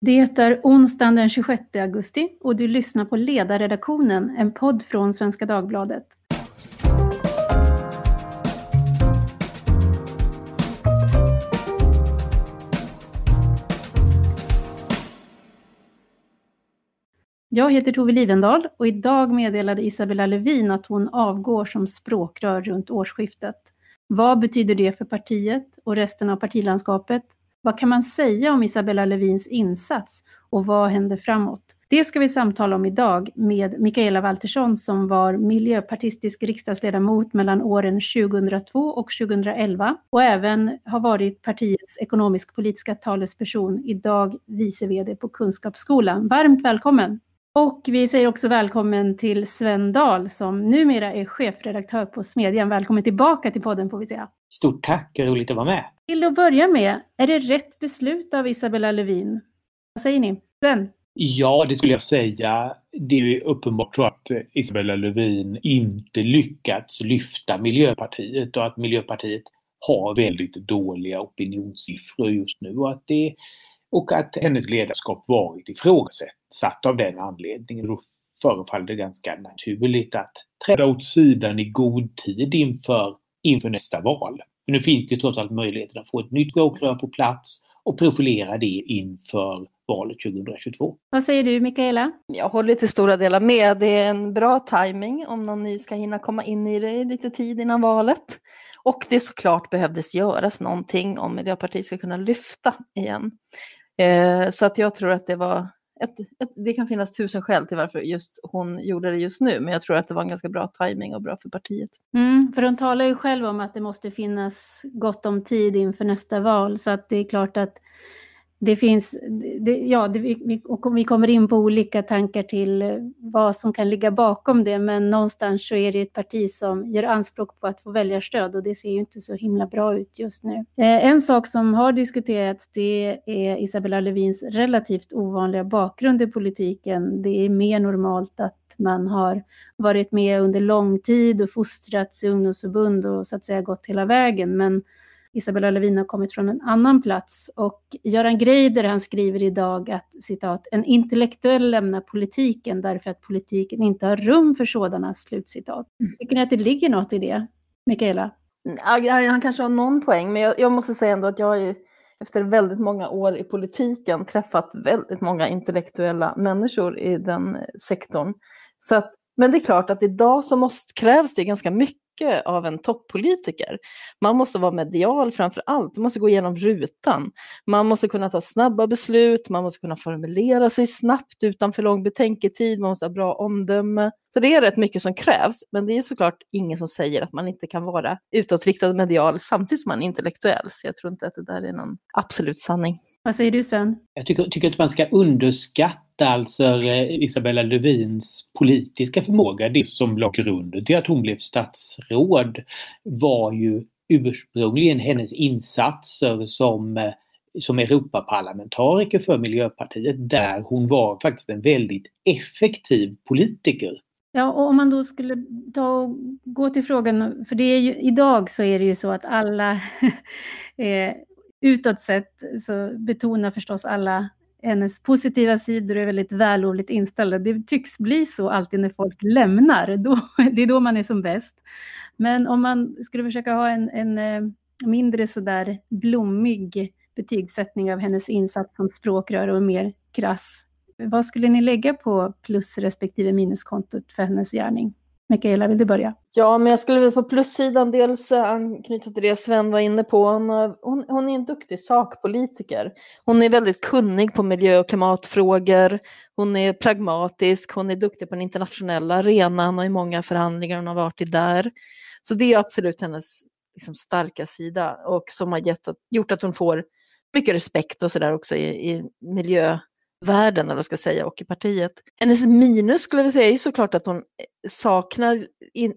Det är onsdagen den 26 augusti och du lyssnar på Ledarredaktionen, en podd från Svenska Dagbladet. Jag heter Tove Livendal och idag meddelade Isabella Lövin att hon avgår som språkrör runt årsskiftet. Vad betyder det för partiet och resten av partilandskapet? Vad kan man säga om Isabella Lövins insats och vad händer framåt? Det ska vi samtala om idag med Mikaela Waltersson som var miljöpartistisk riksdagsledamot mellan åren 2002 och 2011 och även har varit partiets ekonomisk-politiska talesperson, idag vice VD på Kunskapsskolan. Varmt välkommen! Och vi säger också välkommen till Sven Dahl som numera är chefredaktör på Smedjan. Välkommen tillbaka till podden får vi säga. Stort tack, roligt att vara med. Till att börja med, är det rätt beslut av Isabella Lövin? Vad säger ni? Sven? Ja, det skulle jag säga. Det är uppenbart så att eh, Isabella Lövin inte lyckats lyfta Miljöpartiet och att Miljöpartiet har väldigt dåliga opinionssiffror just nu och att, det, och att hennes ledarskap varit ifrågasatt av den anledningen. Då förefaller det ganska naturligt att träda åt sidan i god tid inför, inför nästa val. Men nu finns det trots allt möjligheten att få ett nytt språkrör på plats och profilera det inför valet 2022. Vad säger du Mikaela? Jag håller till stora delar med. Det är en bra timing om någon ny ska hinna komma in i det lite tid innan valet. Och det såklart behövdes göras någonting om Miljöpartiet ska kunna lyfta igen. Eh, så att jag tror att det var ett, ett, det kan finnas tusen skäl till varför just hon gjorde det just nu, men jag tror att det var en ganska bra timing och bra för partiet. Mm, för hon talar ju själv om att det måste finnas gott om tid inför nästa val, så att det är klart att det finns, det, ja, det, vi, vi kommer in på olika tankar till vad som kan ligga bakom det, men någonstans så är det ett parti som gör anspråk på att få väljarstöd och det ser ju inte så himla bra ut just nu. Eh, en sak som har diskuterats det är Isabella Lövins relativt ovanliga bakgrund i politiken. Det är mer normalt att man har varit med under lång tid och fostrats i ungdomsförbund och så att säga gått hela vägen, men Isabella Lövin har kommit från en annan plats och Göran Greider han skriver idag att citat, en intellektuell lämnar politiken därför att politiken inte har rum för sådana, slutcitat. Mm. Tycker ni att det ligger något i det, Mikaela? Han kanske har någon poäng, men jag, jag måste säga ändå att jag har efter väldigt många år i politiken träffat väldigt många intellektuella människor i den sektorn. Så att, men det är klart att idag så måste, krävs det ganska mycket mycket av en toppolitiker. Man måste vara medial framför allt, man måste gå igenom rutan. Man måste kunna ta snabba beslut, man måste kunna formulera sig snabbt utan för lång betänketid, man måste ha bra omdöme. Så det är rätt mycket som krävs, men det är såklart ingen som säger att man inte kan vara utåtriktad medial samtidigt som man är intellektuell. Så jag tror inte att det där är någon absolut sanning. Vad säger du Sven? Jag tycker, tycker att man ska underskatta alltså eh, Isabella Lövins politiska förmåga. Det som låg grunden till att hon blev statsråd var ju ursprungligen hennes insatser som eh, som Europaparlamentariker för Miljöpartiet där hon var faktiskt en väldigt effektiv politiker. Ja, och om man då skulle ta och gå till frågan, för det är ju, idag så är det ju så att alla eh, utåt sett så betonar förstås alla hennes positiva sidor och är väldigt vällovligt inställda. Det tycks bli så alltid när folk lämnar, då, det är då man är som bäst. Men om man skulle försöka ha en, en eh, mindre sådär blommig betygssättning av hennes insats som språkrör och mer krass, vad skulle ni lägga på plus respektive minuskontot för hennes gärning? Mikaela, vill du börja? Ja, men jag skulle vilja på plussidan dels anknyta till det Sven var inne på. Hon, hon, hon, är en duktig sakpolitiker. Hon är väldigt kunnig på miljö och klimatfrågor. Hon är pragmatisk, hon är duktig på den internationella arenan och i många förhandlingar hon har varit i där. Så det är absolut hennes liksom, starka sida och som har gett, gjort att hon får mycket respekt och sådär också i, i miljö världen, eller ska säga, och i partiet. Hennes minus skulle jag säga är såklart att hon saknar in,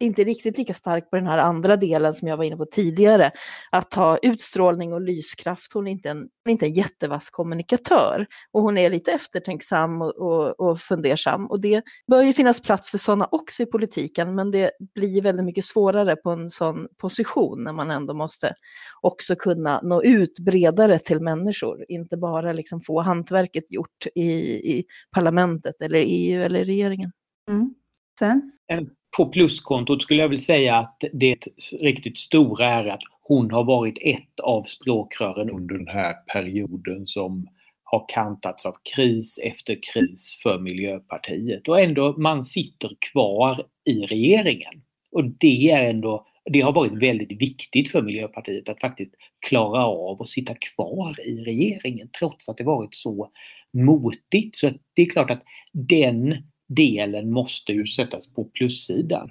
inte riktigt lika starkt på den här andra delen som jag var inne på tidigare, att ha utstrålning och lyskraft. Hon är inte en, inte en jättevass kommunikatör och hon är lite eftertänksam och, och, och fundersam och det bör ju finnas plats för sådana också i politiken, men det blir väldigt mycket svårare på en sån position när man ändå måste också kunna nå ut bredare till människor, inte bara liksom få hantverket gjort i, i parlamentet eller EU eller regeringen. Mm. Sen? Eh, på pluskontot skulle jag vilja säga att det riktigt stora är att hon har varit ett av språkrören under den här perioden som har kantats av kris efter kris för Miljöpartiet och ändå man sitter kvar i regeringen. Och det är ändå det har varit väldigt viktigt för Miljöpartiet att faktiskt klara av att sitta kvar i regeringen trots att det varit så motigt. Så det är klart att den delen måste ju sättas på plussidan.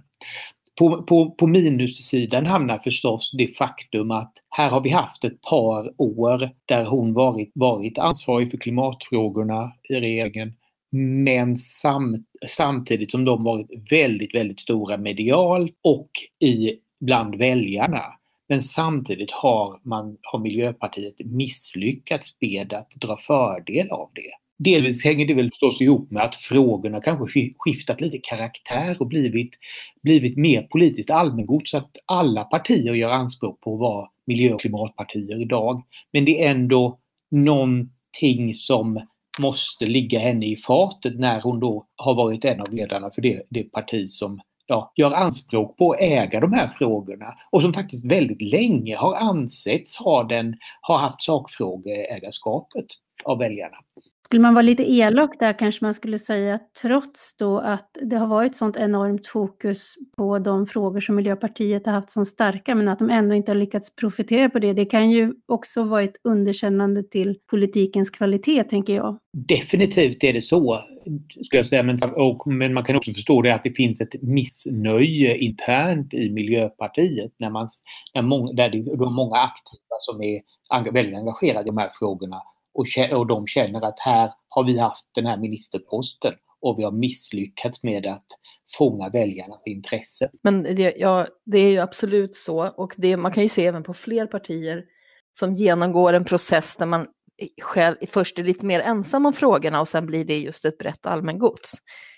På, på, på minussidan hamnar förstås det faktum att här har vi haft ett par år där hon varit, varit ansvarig för klimatfrågorna i regeringen men samt, samtidigt som de varit väldigt, väldigt stora medialt och i, bland väljarna. Men samtidigt har, man, har Miljöpartiet misslyckats med att dra fördel av det. Delvis hänger det väl förstås ihop med att frågorna kanske skiftat lite karaktär och blivit, blivit mer politiskt allmängods så att alla partier gör anspråk på att vara miljö och klimatpartier idag. Men det är ändå någonting som måste ligga henne i fatet när hon då har varit en av ledarna för det, det parti som ja, gör anspråk på att äga de här frågorna och som faktiskt väldigt länge har ansetts ha, den, ha haft sakfrågeägarskapet av väljarna. Skulle man vara lite elak där kanske man skulle säga att trots då att det har varit sånt enormt fokus på de frågor som Miljöpartiet har haft som starka, men att de ändå inte har lyckats profitera på det. Det kan ju också vara ett underkännande till politikens kvalitet, tänker jag. Definitivt är det så, skulle jag säga. Men, och, men man kan också förstå det att det finns ett missnöje internt i Miljöpartiet när man, när många, där det är många aktiva som är väldigt engagerade i de här frågorna och, och de känner att här har vi haft den här ministerposten och vi har misslyckats med att fånga väljarnas intresse. Men det, ja, det är ju absolut så och det, man kan ju se även på fler partier som genomgår en process där man själv, först är lite mer ensam om frågorna och sen blir det just ett brett allmängods.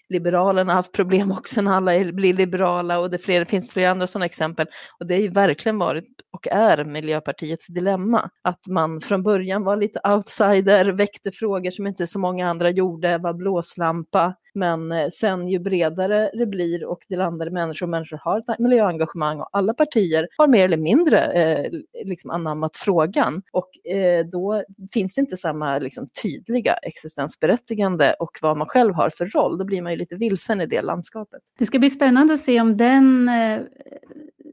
Liberalerna har haft problem också när alla blir liberala och det, fler, finns flera andra sådana exempel. Och det har ju verkligen varit och är Miljöpartiets dilemma. Att man från början var lite outsider, väckte frågor som inte så många andra gjorde, var blåslampa. Men eh, sen ju bredare det blir och det landar i människor och människor har ett miljöengagemang och alla partier har mer eller mindre eh, liksom anammat frågan. Och eh, då finns det inte samma liksom, tydliga existensberättigande och vad man själv har för roll. Då blir man ju lite vilsen i det landskapet. Det ska bli spännande att se om den eh,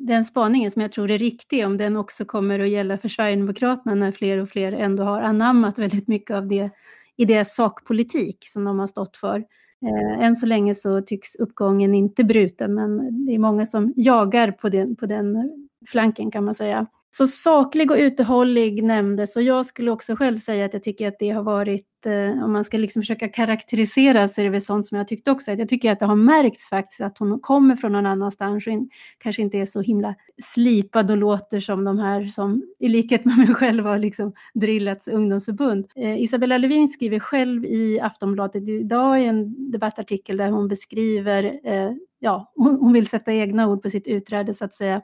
den spaningen som jag tror är riktig, om den också kommer att gälla för Sverigedemokraterna när fler och fler ändå har anammat väldigt mycket av det i deras sakpolitik som de har stått för. Eh, än så länge så tycks uppgången inte bruten, men det är många som jagar på den, på den flanken kan man säga. Så saklig och uthållig nämndes och jag skulle också själv säga att jag tycker att det har varit, eh, om man ska liksom försöka karaktärisera så är det väl sånt som jag tyckte också, att jag tycker att det har märkts faktiskt att hon kommer från någon annanstans och in, kanske inte är så himla slipad och låter som de här som i likhet med mig själv har liksom drillats ungdomsförbund. Eh, Isabella Lövin skriver själv i Aftonbladet idag i en debattartikel där hon beskriver eh, ja, hon vill sätta egna ord på sitt utträde så att säga.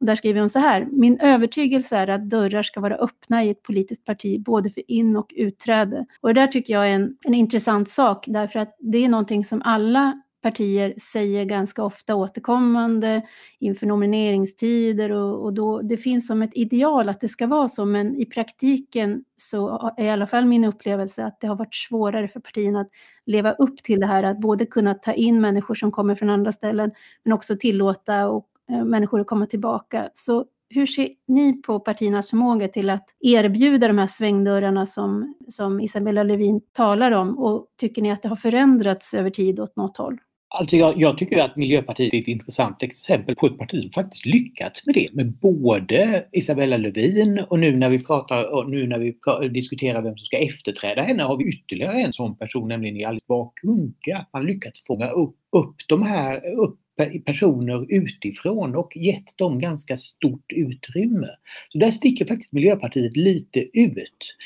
Och där skriver hon så här. Min övertygelse är att dörrar ska vara öppna i ett politiskt parti både för in och utträde. Och det där tycker jag är en, en intressant sak därför att det är någonting som alla partier säger ganska ofta återkommande inför nomineringstider och, och då, det finns som ett ideal att det ska vara så men i praktiken så är i alla fall min upplevelse att det har varit svårare för partierna att leva upp till det här att både kunna ta in människor som kommer från andra ställen men också tillåta och, eh, människor att komma tillbaka. Så hur ser ni på partiernas förmåga till att erbjuda de här svängdörrarna som, som Isabella Lövin talar om och tycker ni att det har förändrats över tid åt något håll? Alltså jag, jag, tycker att Miljöpartiet är ett intressant exempel på ett parti som faktiskt lyckats med det. Med både Isabella Lövin och nu när vi pratar och nu när vi pratar, diskuterar vem som ska efterträda henne har vi ytterligare en sån person, nämligen Alice Bah Kuhnke. Att man lyckats fånga upp, upp de här, upp personer utifrån och gett dem ganska stort utrymme. Så där sticker faktiskt Miljöpartiet lite ut.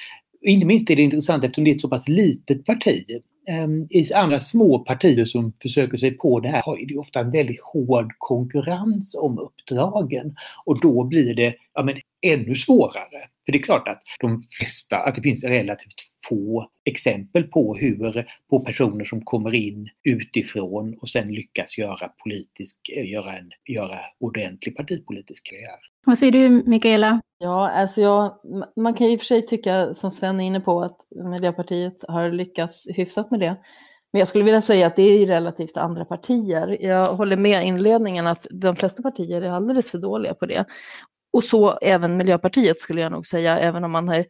Inte minst är det intressant eftersom det är ett så pass litet parti. Ehm, I andra små partier som försöker sig på det här har det ofta en väldigt hård konkurrens om uppdragen och då blir det ja, men, ännu svårare. För det är klart att de flesta, att det finns relativt få exempel på hur, på personer som kommer in utifrån och sen lyckas göra politisk, göra en, göra ordentlig partipolitisk karriär. Vad säger du Mikaela? Ja, alltså jag, man kan ju i och för sig tycka, som Sven är inne på, att Miljöpartiet har lyckats hyfsat med det. Men jag skulle vilja säga att det är relativt andra partier. Jag håller med inledningen att de flesta partier är alldeles för dåliga på det. Och så även Miljöpartiet skulle jag nog säga, även om man, har,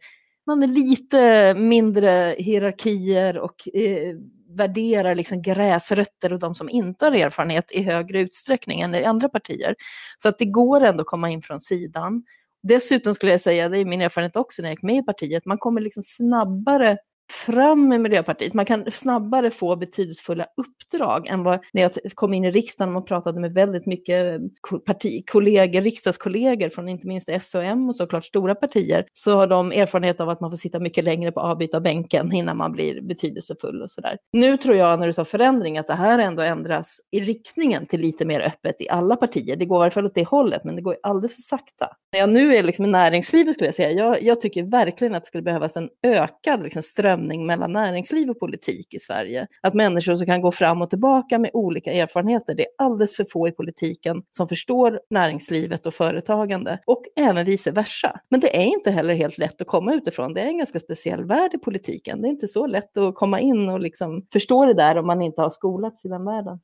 man är lite mindre hierarkier och eh, värderar liksom gräsrötter och de som inte har erfarenhet i högre utsträckning än i andra partier. Så att det går ändå att komma in från sidan. Dessutom skulle jag säga, det är min erfarenhet också när jag gick med i partiet, man kommer liksom snabbare fram med Miljöpartiet. Man kan snabbare få betydelsefulla uppdrag än vad när jag kom in i riksdagen och pratade med väldigt mycket partikollegor, riksdagskollegor från inte minst S och M och såklart stora partier, så har de erfarenhet av att man får sitta mycket längre på avbytarbänken innan man blir betydelsefull och sådär. Nu tror jag när du sa förändring att det här ändå ändras i riktningen till lite mer öppet i alla partier. Det går i alla fall åt det hållet, men det går alldeles för sakta. När jag nu är liksom i näringslivet skulle jag säga, jag, jag tycker verkligen att det skulle behövas en ökad liksom, ström strömning mellan näringsliv och politik i Sverige. Att människor som kan gå fram och tillbaka med olika erfarenheter, det är alldeles för få i politiken som förstår näringslivet och företagande och även vice versa. Men det är inte heller helt lätt att komma utifrån. Det är en ganska speciell värld i politiken. Det är inte så lätt att komma in och liksom förstå det där om man inte har skolats i den världen.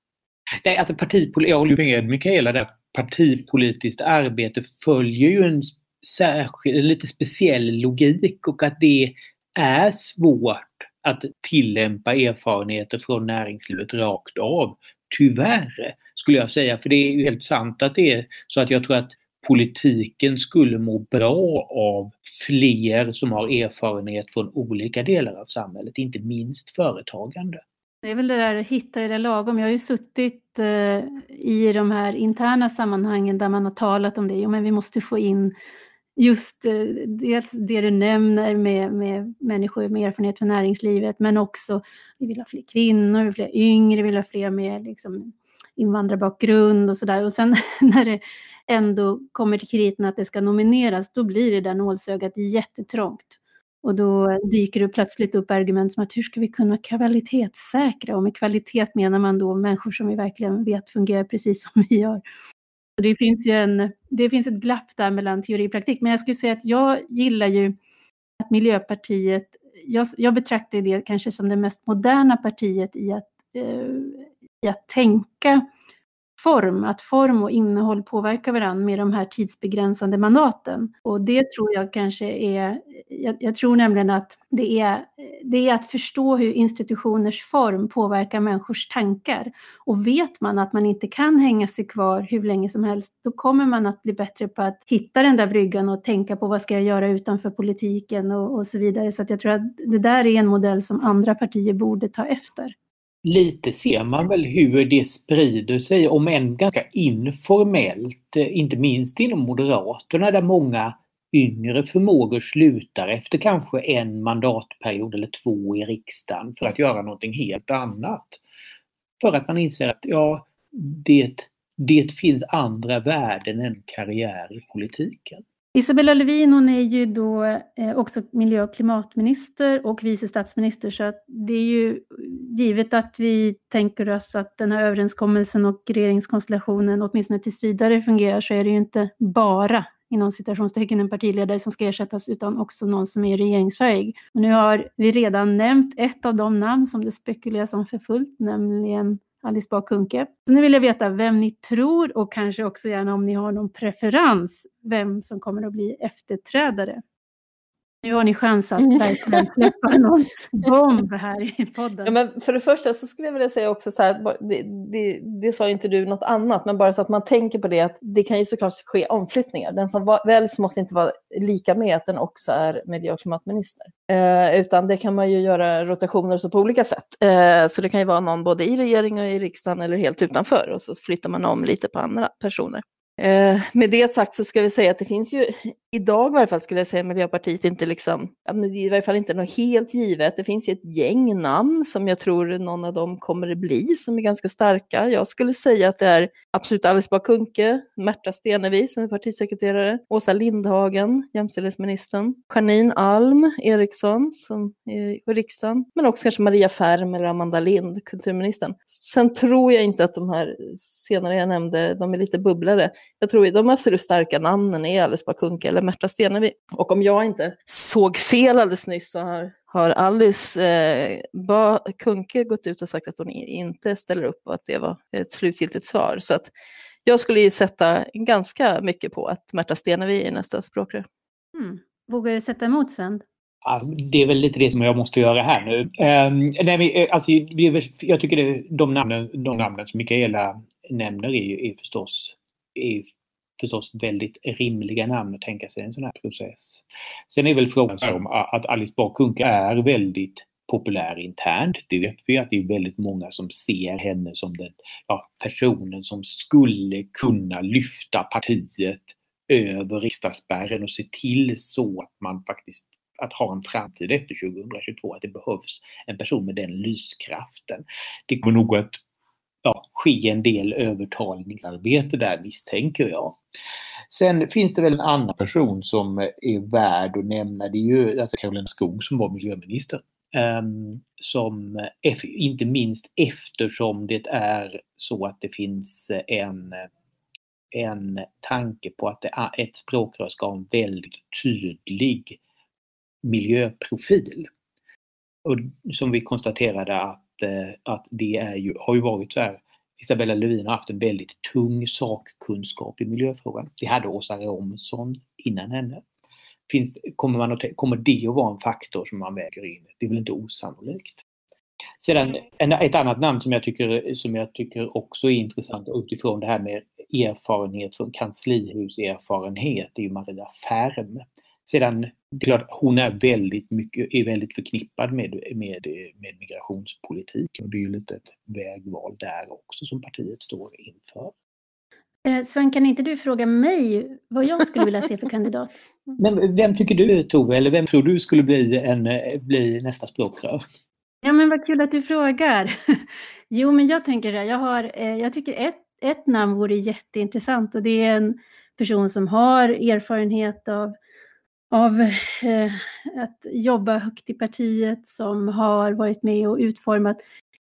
Nej, alltså partipol- jag håller med Mikaela där. Partipolitiskt arbete följer ju en särskild, lite speciell logik och att det är svårt att tillämpa erfarenheter från näringslivet rakt av. Tyvärr, skulle jag säga. För det är ju helt sant att det är så att jag tror att politiken skulle må bra av fler som har erfarenhet från olika delar av samhället, inte minst företagande. Det är väl det där att hitta det där lagom. Jag har ju suttit eh, i de här interna sammanhangen där man har talat om det. Jo, men vi måste få in just eh, dels det du nämner med, med människor med erfarenhet från näringslivet, men också vi vill ha fler kvinnor, vi vill ha fler yngre, vi vill ha fler med liksom, invandrarbakgrund och sådär. Och sen när det ändå kommer till kriten att det ska nomineras, då blir det där nålsögat jättetrångt. Och då dyker det plötsligt upp argument som att hur ska vi kunna kvalitetssäkra? Och med kvalitet menar man då människor som vi verkligen vet fungerar precis som vi gör. Det finns ju en, det finns ett glapp där mellan teori och praktik, men jag skulle säga att jag gillar ju att Miljöpartiet, jag, jag betraktar det kanske som det mest moderna partiet i att, eh, i att tänka form, att form och innehåll påverkar varandra med de här tidsbegränsande mandaten. Och det tror jag kanske är, jag, jag, tror nämligen att det är, det är att förstå hur institutioners form påverkar människors tankar. Och vet man att man inte kan hänga sig kvar hur länge som helst, då kommer man att bli bättre på att hitta den där bryggan och tänka på vad ska jag göra utanför politiken och, och så vidare. Så jag tror att det där är en modell som andra partier borde ta efter lite ser man väl hur det sprider sig, om än ganska informellt, eh, inte minst inom Moderaterna där många yngre förmågor slutar efter kanske en mandatperiod eller två i riksdagen för att göra någonting helt annat. För att man inser att ja, det, det finns andra värden än karriär i politiken. Isabella Lövin hon är ju då eh, också miljö och klimatminister och vice statsminister så att det är ju givet att vi tänker oss att den här överenskommelsen och regeringskonstellationen åtminstone tills vidare fungerar så är det ju inte bara inom citationstecken en partiledare som ska ersättas utan också någon som är regeringsfähig. Och nu har vi redan nämnt ett av de namn som det spekuleras om för fullt, nämligen Alice Bah Kuhnke. Så nu vill jag veta vem ni tror och kanske också gärna om ni har någon preferens, vem som kommer att bli efterträdare. Nu har ni chans att mm. verkligen släppa någon bomb här i podden. Ja, men för det första så skulle jag vilja säga också så här, det, det, det sa inte du något annat, men bara så att man tänker på det att det kan ju såklart ske omflyttningar. Den som väljs måste inte vara lika med att den också är miljö och klimatminister. Eh, utan det kan man ju göra rotationer så på olika sätt. Eh, så det kan ju vara någon både i regering och i riksdagen eller helt utanför och så flyttar man om lite på andra personer. Eh, med det sagt så ska vi säga att det finns ju, idag i varje fall skulle jag säga Miljöpartiet inte liksom, i varje fall inte något helt givet. Det finns ju ett gäng namn som jag tror någon av dem kommer att bli som är ganska starka. Jag skulle säga att det är absolut Alice Bah Kuhnke, Märta Stenevi som är partisekreterare, Åsa Lindhagen, jämställdhetsministern, Janine Alm Eriksson som är i riksdagen, men också kanske Maria Färm eller Amanda Lind, kulturministern. Sen tror jag inte att de här senare jag nämnde, de är lite bubblare. Jag tror de absolut starka namnen är Alice Bah Kuhnke eller Märta Stenevi. Och om jag inte såg fel alldeles nyss så har, har Alice eh, bah Kuhnke gått ut och sagt att hon inte ställer upp och att det var ett slutgiltigt svar. Så att jag skulle ju sätta ganska mycket på att Märta Stenevi är nästa språkrör. Mm. Vågar du sätta emot Sven? Det är väl lite det som jag måste göra här nu. Um, nej, men, eh, alltså, jag tycker det, de, namnen, de namnen som Mikaela nämner är, är, förstås, är förstås väldigt rimliga namn att tänka sig en sån här process. Sen är väl frågan så om att Alice Bah Kuhnke är väldigt populär internt. Det vet vi att det är väldigt många som ser henne som den ja, personen som skulle kunna lyfta partiet över riksdagsspärren och se till så att man faktiskt att ha en framtid efter 2022, att det behövs en person med den lyskraften. Det kommer nog att ja, ske en del övertalningsarbete där misstänker jag. Sen finns det väl en annan person som är värd att nämna. Det är ju alltså Karolina Skog som var miljöminister. Um, som inte minst eftersom det är så att det finns en, en tanke på att det, ett språkrör ska ha en väldigt tydlig miljöprofil. Och som vi konstaterade att, Eh, att det är ju, har ju varit så här Isabella Lövin har haft en väldigt tung sakkunskap i miljöfrågan. Det hade Åsa Romson innan henne. Finns, kommer, man att, kommer det att vara en faktor som man väger in? Det är väl inte osannolikt. Sedan en, ett annat namn som jag, tycker, som jag tycker också är intressant utifrån det här med erfarenhet från kanslihuserfarenhet är ju Maria Färm. Sedan, det är klart, hon är väldigt, mycket, är väldigt förknippad med, med, med migrationspolitik och det är ju lite ett vägval där också som partiet står inför. Eh, Sven, kan inte du fråga mig vad jag skulle vilja se för kandidat? Men vem tycker du Tove, eller vem tror du skulle bli, en, bli nästa språkrör? Ja men vad kul att du frågar. Jo men jag tänker det, jag, har, eh, jag tycker ett, ett namn vore jätteintressant och det är en person som har erfarenhet av av eh, att jobba högt i partiet som har varit med och utformat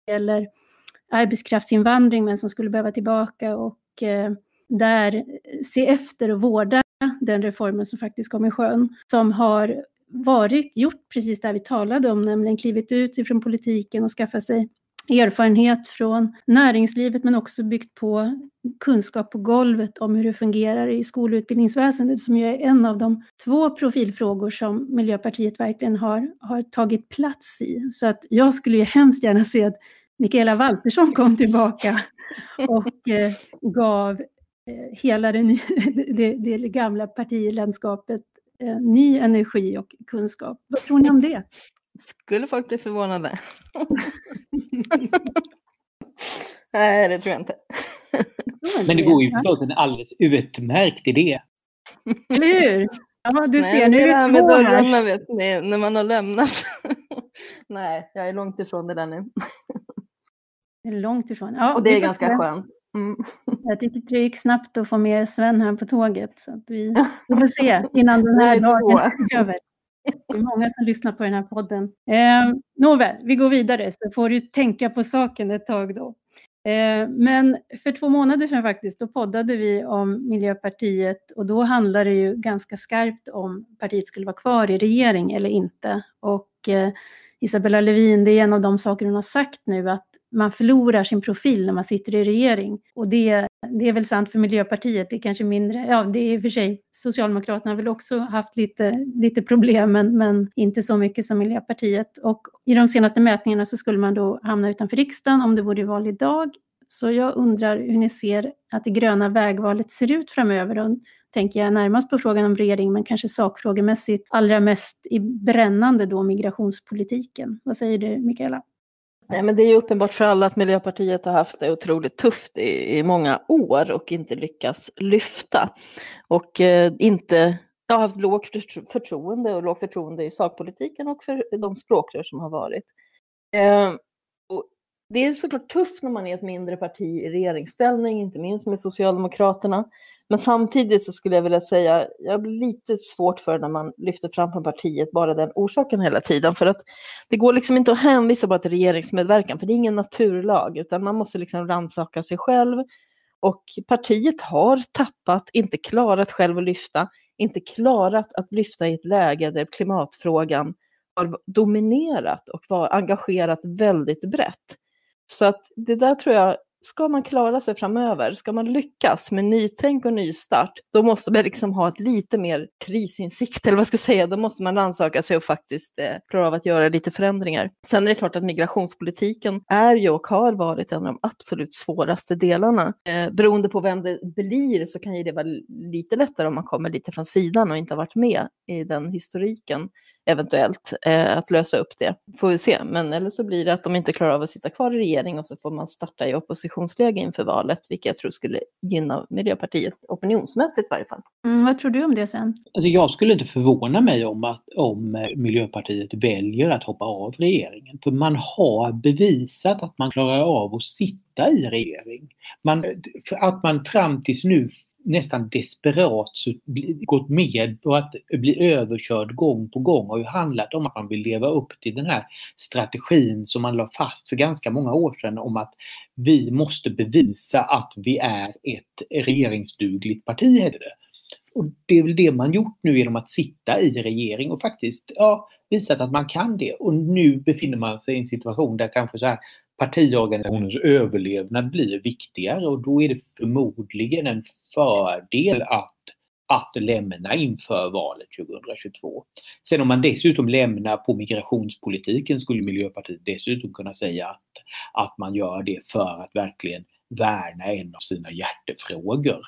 eller arbetskraftsinvandring men som skulle behöva tillbaka och eh, där se efter och vårda den reformen som faktiskt kom i sjön. Som har varit, gjort precis det vi talade om, nämligen klivit ut ifrån politiken och skaffat sig erfarenhet från näringslivet men också byggt på kunskap på golvet om hur det fungerar i skolutbildningsväsendet som ju är en av de två profilfrågor som Miljöpartiet verkligen har, har tagit plats i. Så att jag skulle ju hemskt gärna se att Mikaela Waltersson kom tillbaka och eh, gav eh, hela det, det, det, gamla partilandskapet eh, ny energi och kunskap. Vad tror ni om det? Skulle folk bli förvånade? Nej, det tror jag inte. Men det går ju förstås en alldeles utmärkt idé. Eller hur? Ja, du Nej, ser, nu är det här med dörrarna vet ni, när man har lämnat. Nej, jag är långt ifrån det där nu. Långt ifrån. Ja, Och det är ganska skönt. Mm. Jag tycker det gick snabbt att få med Sven här på tåget. Så vi, vi får se innan den här dagen är över. Det är många som lyssnar på den här podden. Eh, nåväl, vi går vidare så får du tänka på saken ett tag då. Eh, men för två månader sedan faktiskt, då poddade vi om Miljöpartiet och då handlade det ju ganska skarpt om partiet skulle vara kvar i regering eller inte. Och eh, Isabella Lövin, det är en av de saker hon har sagt nu att man förlorar sin profil när man sitter i regering. Och det, det är väl sant för Miljöpartiet, det är kanske mindre, ja det är i och för sig, Socialdemokraterna har väl också haft lite, lite problem, men, men inte så mycket som Miljöpartiet. Och i de senaste mätningarna så skulle man då hamna utanför riksdagen om det vore val idag. Så jag undrar hur ni ser att det gröna vägvalet ser ut framöver. Och tänker jag närmast på frågan om regering, men kanske sakfrågemässigt allra mest i brännande då migrationspolitiken. Vad säger du, Mikaela? Nej, men det är ju uppenbart för alla att Miljöpartiet har haft det otroligt tufft i, i många år och inte lyckats lyfta. Och eh, inte har haft lågt förtroende och lågt förtroende i sakpolitiken och för de språkrör som har varit. Eh, det är såklart tufft när man är ett mindre parti i regeringsställning, inte minst med Socialdemokraterna. Men samtidigt så skulle jag vilja säga, jag blir lite svårt för när man lyfter fram på partiet bara den orsaken hela tiden. För att det går liksom inte att hänvisa bara till regeringsmedverkan, för det är ingen naturlag, utan man måste liksom rannsaka sig själv. Och partiet har tappat, inte klarat själv att lyfta, inte klarat att lyfta i ett läge där klimatfrågan har dominerat och var engagerat väldigt brett. Så att det där tror jag ska man klara sig framöver, ska man lyckas med nytänk och nystart, då måste man liksom ha ett lite mer krisinsikt, eller vad ska jag säga, då måste man rannsaka sig och faktiskt eh, klara av att göra lite förändringar. Sen är det klart att migrationspolitiken är ju och har varit en av de absolut svåraste delarna. Eh, beroende på vem det blir så kan ju det vara lite lättare om man kommer lite från sidan och inte har varit med i den historiken eventuellt, eh, att lösa upp det. Får vi se, men eller så blir det att de inte klarar av att sitta kvar i regering och så får man starta i opposition oppositionsläge inför valet, vilket jag tror skulle gynna Miljöpartiet opinionsmässigt i varje fall. Mm, vad tror du om det sen? Alltså jag skulle inte förvåna mig om, att, om Miljöpartiet väljer att hoppa av regeringen. För man har bevisat att man klarar av att sitta i regering. Man, att man fram tills nu nästan desperat gått med på att bli överkörd gång på gång har ju handlat om att man vill leva upp till den här strategin som man la fast för ganska många år sedan om att vi måste bevisa att vi är ett regeringsdugligt parti, heter det. Och det är väl det man gjort nu genom att sitta i regering och faktiskt ja, visat att man kan det. Och nu befinner man sig i en situation där kanske så här partiorganisationens överlevnad blir viktigare och då är det förmodligen en fördel att, att lämna inför valet 2022. Sen om man dessutom lämnar på migrationspolitiken skulle Miljöpartiet dessutom kunna säga att, att man gör det för att verkligen värna en av sina hjärtefrågor.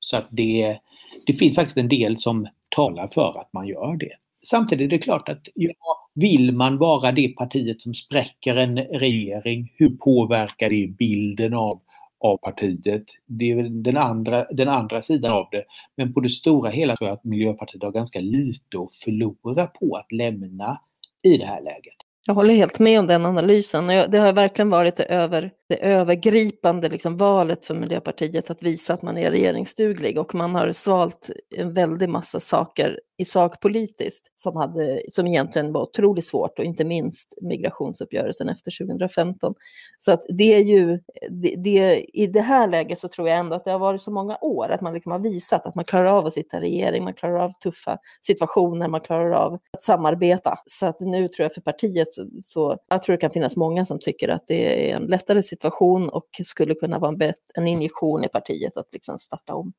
Så att det, det finns faktiskt en del som talar för att man gör det. Samtidigt är det klart att ja, vill man vara det partiet som spräcker en regering, hur påverkar det bilden av, av partiet? Det är den andra, den andra sidan av det. Men på det stora hela tror jag att Miljöpartiet har ganska lite att förlora på att lämna i det här läget. Jag håller helt med om den analysen. Det har verkligen varit det, över, det övergripande liksom valet för Miljöpartiet att visa att man är regeringsduglig och man har svalt en väldig massa saker i sak politiskt som, hade, som egentligen var otroligt svårt och inte minst migrationsuppgörelsen efter 2015. Så att det är ju, det, det, i det här läget så tror jag ändå att det har varit så många år att man liksom har visat att man klarar av att sitta i regering, man klarar av tuffa situationer, man klarar av att samarbeta. Så att nu tror jag för partiet så, så jag tror det kan finnas många som tycker att det är en lättare situation och skulle kunna vara en, en injektion i partiet att liksom starta om.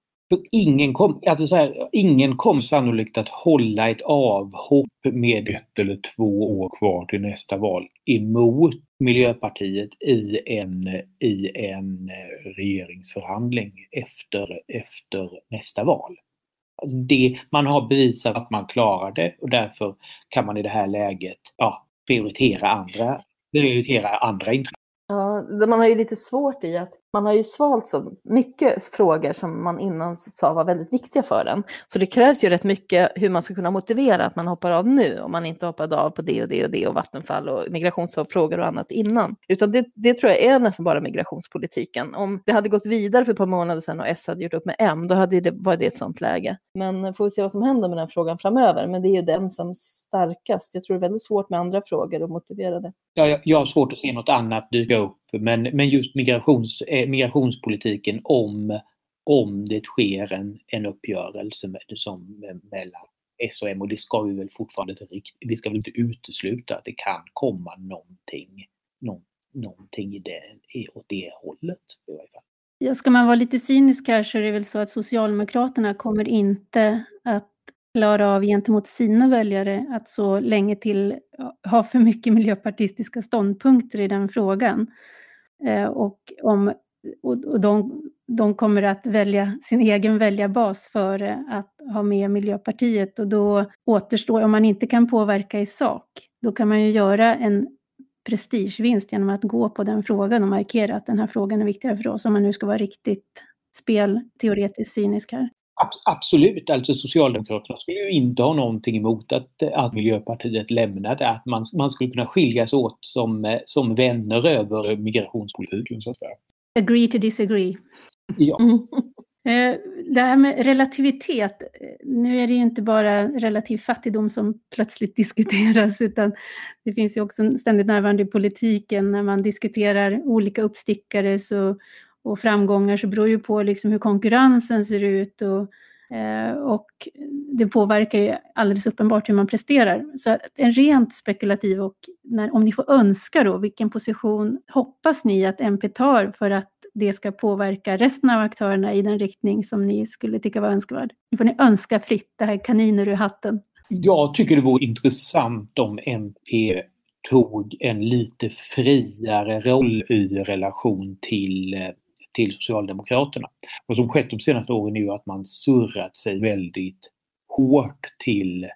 Ingen kom, alltså så här, ingen kom sannolikt att hålla ett avhopp med ett eller två år kvar till nästa val emot Miljöpartiet i en, i en eh, regeringsförhandling efter, efter nästa val. Alltså det, man har bevisat att man klarar det och därför kan man i det här läget ja, prioritera andra, prioritera andra intressen. Ja, man har ju lite svårt i att man har ju svalt så mycket frågor som man innan sa var väldigt viktiga för en. Så det krävs ju rätt mycket hur man ska kunna motivera att man hoppar av nu om man inte hoppade av på det och det och det och Vattenfall och migrationsfrågor och annat innan. Utan det, det tror jag är nästan bara migrationspolitiken. Om det hade gått vidare för ett par månader sedan och S hade gjort upp med M, då hade det, var det ett sånt läge. Men får vi se vad som händer med den frågan framöver. Men det är ju den som starkast. Jag tror det är väldigt svårt med andra frågor att motivera det. Jag, jag har svårt att se något annat dyka upp men, men just migrations, eh, migrationspolitiken om, om det sker en, en uppgörelse med, som, eh, mellan S och M och det ska vi väl fortfarande inte riktigt, vi ska väl inte utesluta att det kan komma någonting, någon, någonting i, det, hållet. Ja, ska man vara lite cynisk här så är det väl så att Socialdemokraterna kommer inte att klara av gentemot sina väljare att så länge till ha för mycket miljöpartistiska ståndpunkter i den frågan. Eh, och, om, och de, de kommer att välja sin egen väljarbas före att ha med Miljöpartiet och då återstår, om man inte kan påverka i sak, då kan man ju göra en prestigevinst genom att gå på den frågan och markera att den här frågan är viktigare för oss, om man nu ska vara riktigt spelteoretiskt cynisk här. Absolut, alltså Socialdemokraterna skulle ju inte ha någonting emot att, att Miljöpartiet lämnade, att man, man skulle kunna skiljas åt som, som vänner över migrationspolitiken. Så att säga. Agree to disagree. Ja. Eh, det här med relativitet, nu är det ju inte bara relativ fattigdom som plötsligt diskuteras, utan det finns ju också ständigt närvarande i politiken när man diskuterar olika uppstickare så, och framgångar så beror ju på liksom hur konkurrensen ser ut och, eh, och det påverkar ju alldeles uppenbart hur man presterar. Så en rent spekulativ och när, om ni får önska då, vilken position hoppas ni att MP tar för att det ska påverka resten av aktörerna i den riktning som ni skulle tycka var önskvärd? Nu får ni önska fritt, det här kaniner ur hatten. Jag tycker det vore intressant om MP tog en lite friare roll i relation till eh, till Socialdemokraterna. Vad som skett de senaste åren är ju att man surrat sig väldigt hårt till,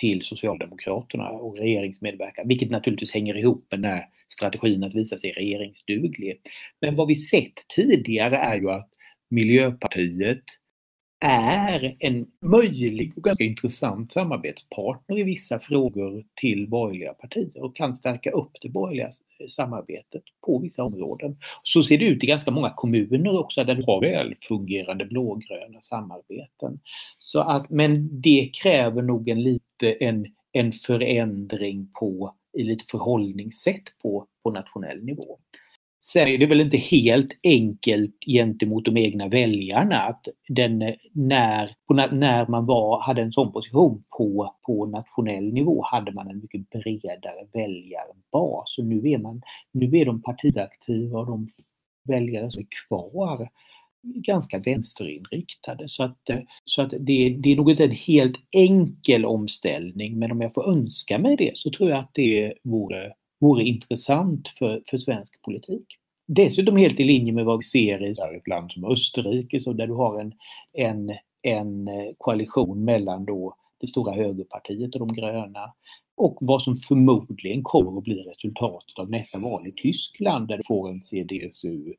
till Socialdemokraterna och regeringsmedverkan, vilket naturligtvis hänger ihop med den här strategin att visa sig regeringsduglig. Men vad vi sett tidigare är ju att Miljöpartiet är en möjlig och ganska intressant samarbetspartner i vissa frågor till borgerliga partier och kan stärka upp det borgerliga samarbetet på vissa områden. Så ser det ut i ganska många kommuner också där du har väl fungerande blågröna samarbeten. Så att, men det kräver nog en lite en, en förändring på i lite förhållningssätt på, på nationell nivå. Sen är det väl inte helt enkelt gentemot de egna väljarna att den, eh, när, när man var, hade en sån position på, på nationell nivå hade man en mycket bredare väljarbas. Och nu är, man, nu är de partiaktiva och de väljare som är kvar ganska vänsterinriktade. Så att, eh, så att det, det är nog inte en helt enkel omställning men om jag får önska mig det så tror jag att det vore vore intressant för, för svensk politik. Dessutom helt i linje med vad vi ser i ett land som Österrike, så där du har en, en, en eh, koalition mellan då det stora högerpartiet och de gröna och vad som förmodligen kommer att bli resultatet av nästa val i Tyskland där du får en CDSU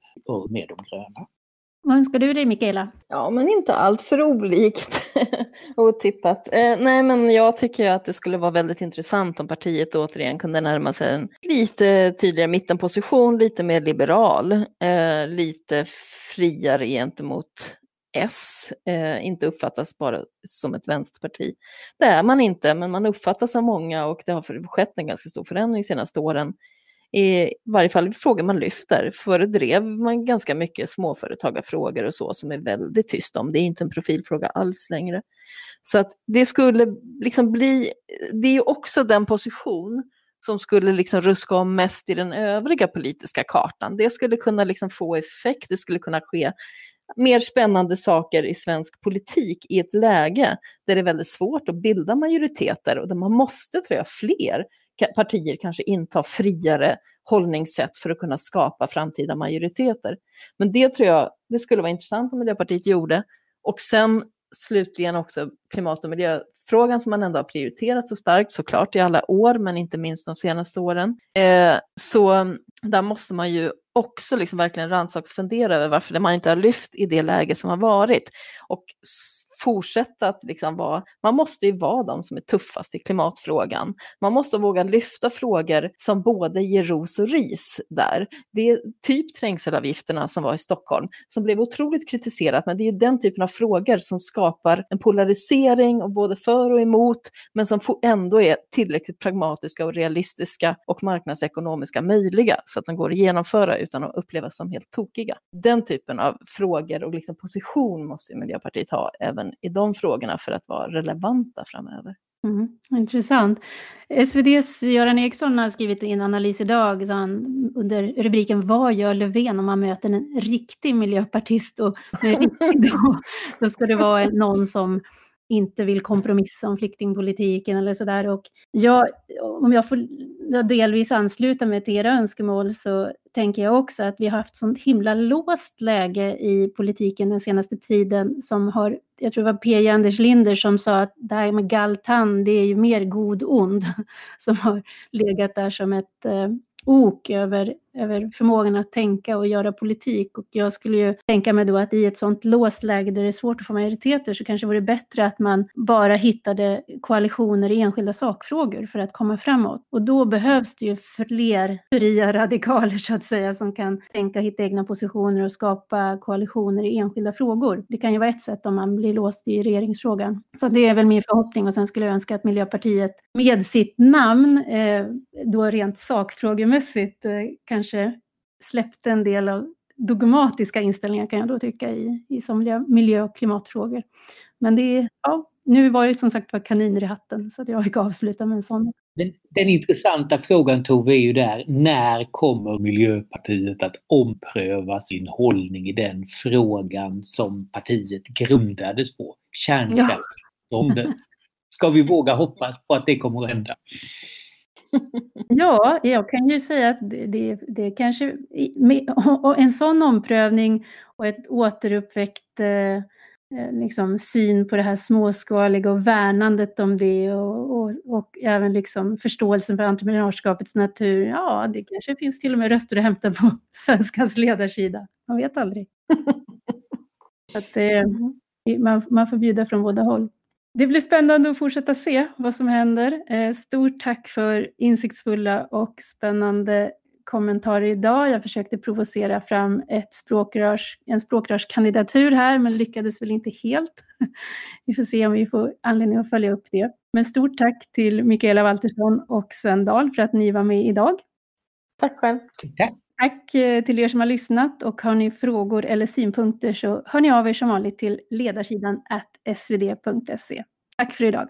med de gröna. Vad önskar du dig Mikaela? Ja, men inte allt för olikt. Otippat. Eh, nej, men jag tycker att det skulle vara väldigt intressant om partiet återigen kunde närma sig en lite tydligare mittenposition, lite mer liberal, eh, lite friare gentemot S, eh, inte uppfattas bara som ett vänsterparti. Det är man inte, men man uppfattas av många och det har skett en ganska stor förändring de senaste åren i varje fall frågor man lyfter. Förr drev man ganska mycket småföretagarfrågor och så som är väldigt tyst om. Det är inte en profilfråga alls längre. Så att det skulle liksom bli, det är också den position som skulle liksom ruska om mest i den övriga politiska kartan. Det skulle kunna liksom få effekt, det skulle kunna ske mer spännande saker i svensk politik i ett läge där det är väldigt svårt att bilda majoriteter och där man måste, tror jag, fler partier kanske inta friare hållningssätt för att kunna skapa framtida majoriteter. Men det tror jag det skulle vara intressant om Miljöpartiet gjorde. Och sen slutligen också klimat och miljö miljöfrågan som man ändå har prioriterat så starkt såklart i alla år, men inte minst de senaste åren. Eh, så där måste man ju också liksom verkligen rannsaksfundera över varför man inte har lyft i det läge som har varit. Och fortsätta att liksom vara, man måste ju vara de som är tuffast i klimatfrågan. Man måste våga lyfta frågor som både ger ros och ris där. Det är typ trängselavgifterna som var i Stockholm, som blev otroligt kritiserat, men det är ju den typen av frågor som skapar en polarisering och både för och emot, men som ändå är tillräckligt pragmatiska och realistiska och marknadsekonomiska möjliga så att de går att genomföra utan att upplevas som helt tokiga. Den typen av frågor och liksom position måste Miljöpartiet ha även i de frågorna för att vara relevanta framöver. Mm, intressant. SVDs Göran Eriksson har skrivit en analys idag han, under rubriken Vad gör Löfven om man möter en riktig miljöpartist? Och med riktig då, då ska det vara någon som inte vill kompromissa om flyktingpolitiken eller sådär. Och jag, om jag får delvis ansluta mig till era önskemål så tänker jag också att vi har haft sånt himla låst läge i politiken den senaste tiden som har, jag tror det var P.J. Anders Linder som sa att det här med galtan, det är ju mer god ond, som har legat där som ett eh, ok över, över förmågan att tänka och göra politik. Och jag skulle ju tänka mig då att i ett sånt låst läge där det är svårt att få majoriteter så kanske det vore bättre att man bara hittade koalitioner i enskilda sakfrågor för att komma framåt. Och då behövs det ju fler fria radikaler så att säga som kan tänka, hitta egna positioner och skapa koalitioner i enskilda frågor. Det kan ju vara ett sätt om man blir låst i regeringsfrågan. Så det är väl min förhoppning och sen skulle jag önska att Miljöpartiet med sitt namn, eh, då rent sakfrågemässigt eh, kanske släppte en del av dogmatiska inställningar kan jag då tycka i, i som miljö och klimatfrågor. Men det ja, nu var det som sagt var kaniner i hatten så att jag fick avsluta med en sån. Den, den intressanta frågan Tove är ju där, när kommer Miljöpartiet att ompröva sin hållning i den frågan som partiet grundades på? Kärnkraft. Ja. Ska vi våga hoppas på att det kommer att hända? Ja, jag kan ju säga att det, det, det kanske, och en sån omprövning och ett återuppväckt eh, eh, liksom, syn på det här småskaliga och värnandet om det och, och, och även liksom förståelsen för entreprenörskapets natur. Ja, det kanske finns till och med röster att hämta på svenskans ledarsida. Man vet aldrig. att, eh, man, man får bjuda från båda håll. Det blir spännande att fortsätta se vad som händer. Eh, stort tack för insiktsfulla och spännande kommentarer idag. Jag försökte provocera fram ett språkrörs, en språkrörskandidatur här, men lyckades väl inte helt. Vi får se om vi får anledning att följa upp det. Men stort tack till Mikaela Waltersson och Sven Dahl för att ni var med idag. Tack själv. Tack. Tack eh, till er som har lyssnat och har ni frågor eller synpunkter så hör ni av er som vanligt till ledarsidan svd.se. Tack för idag.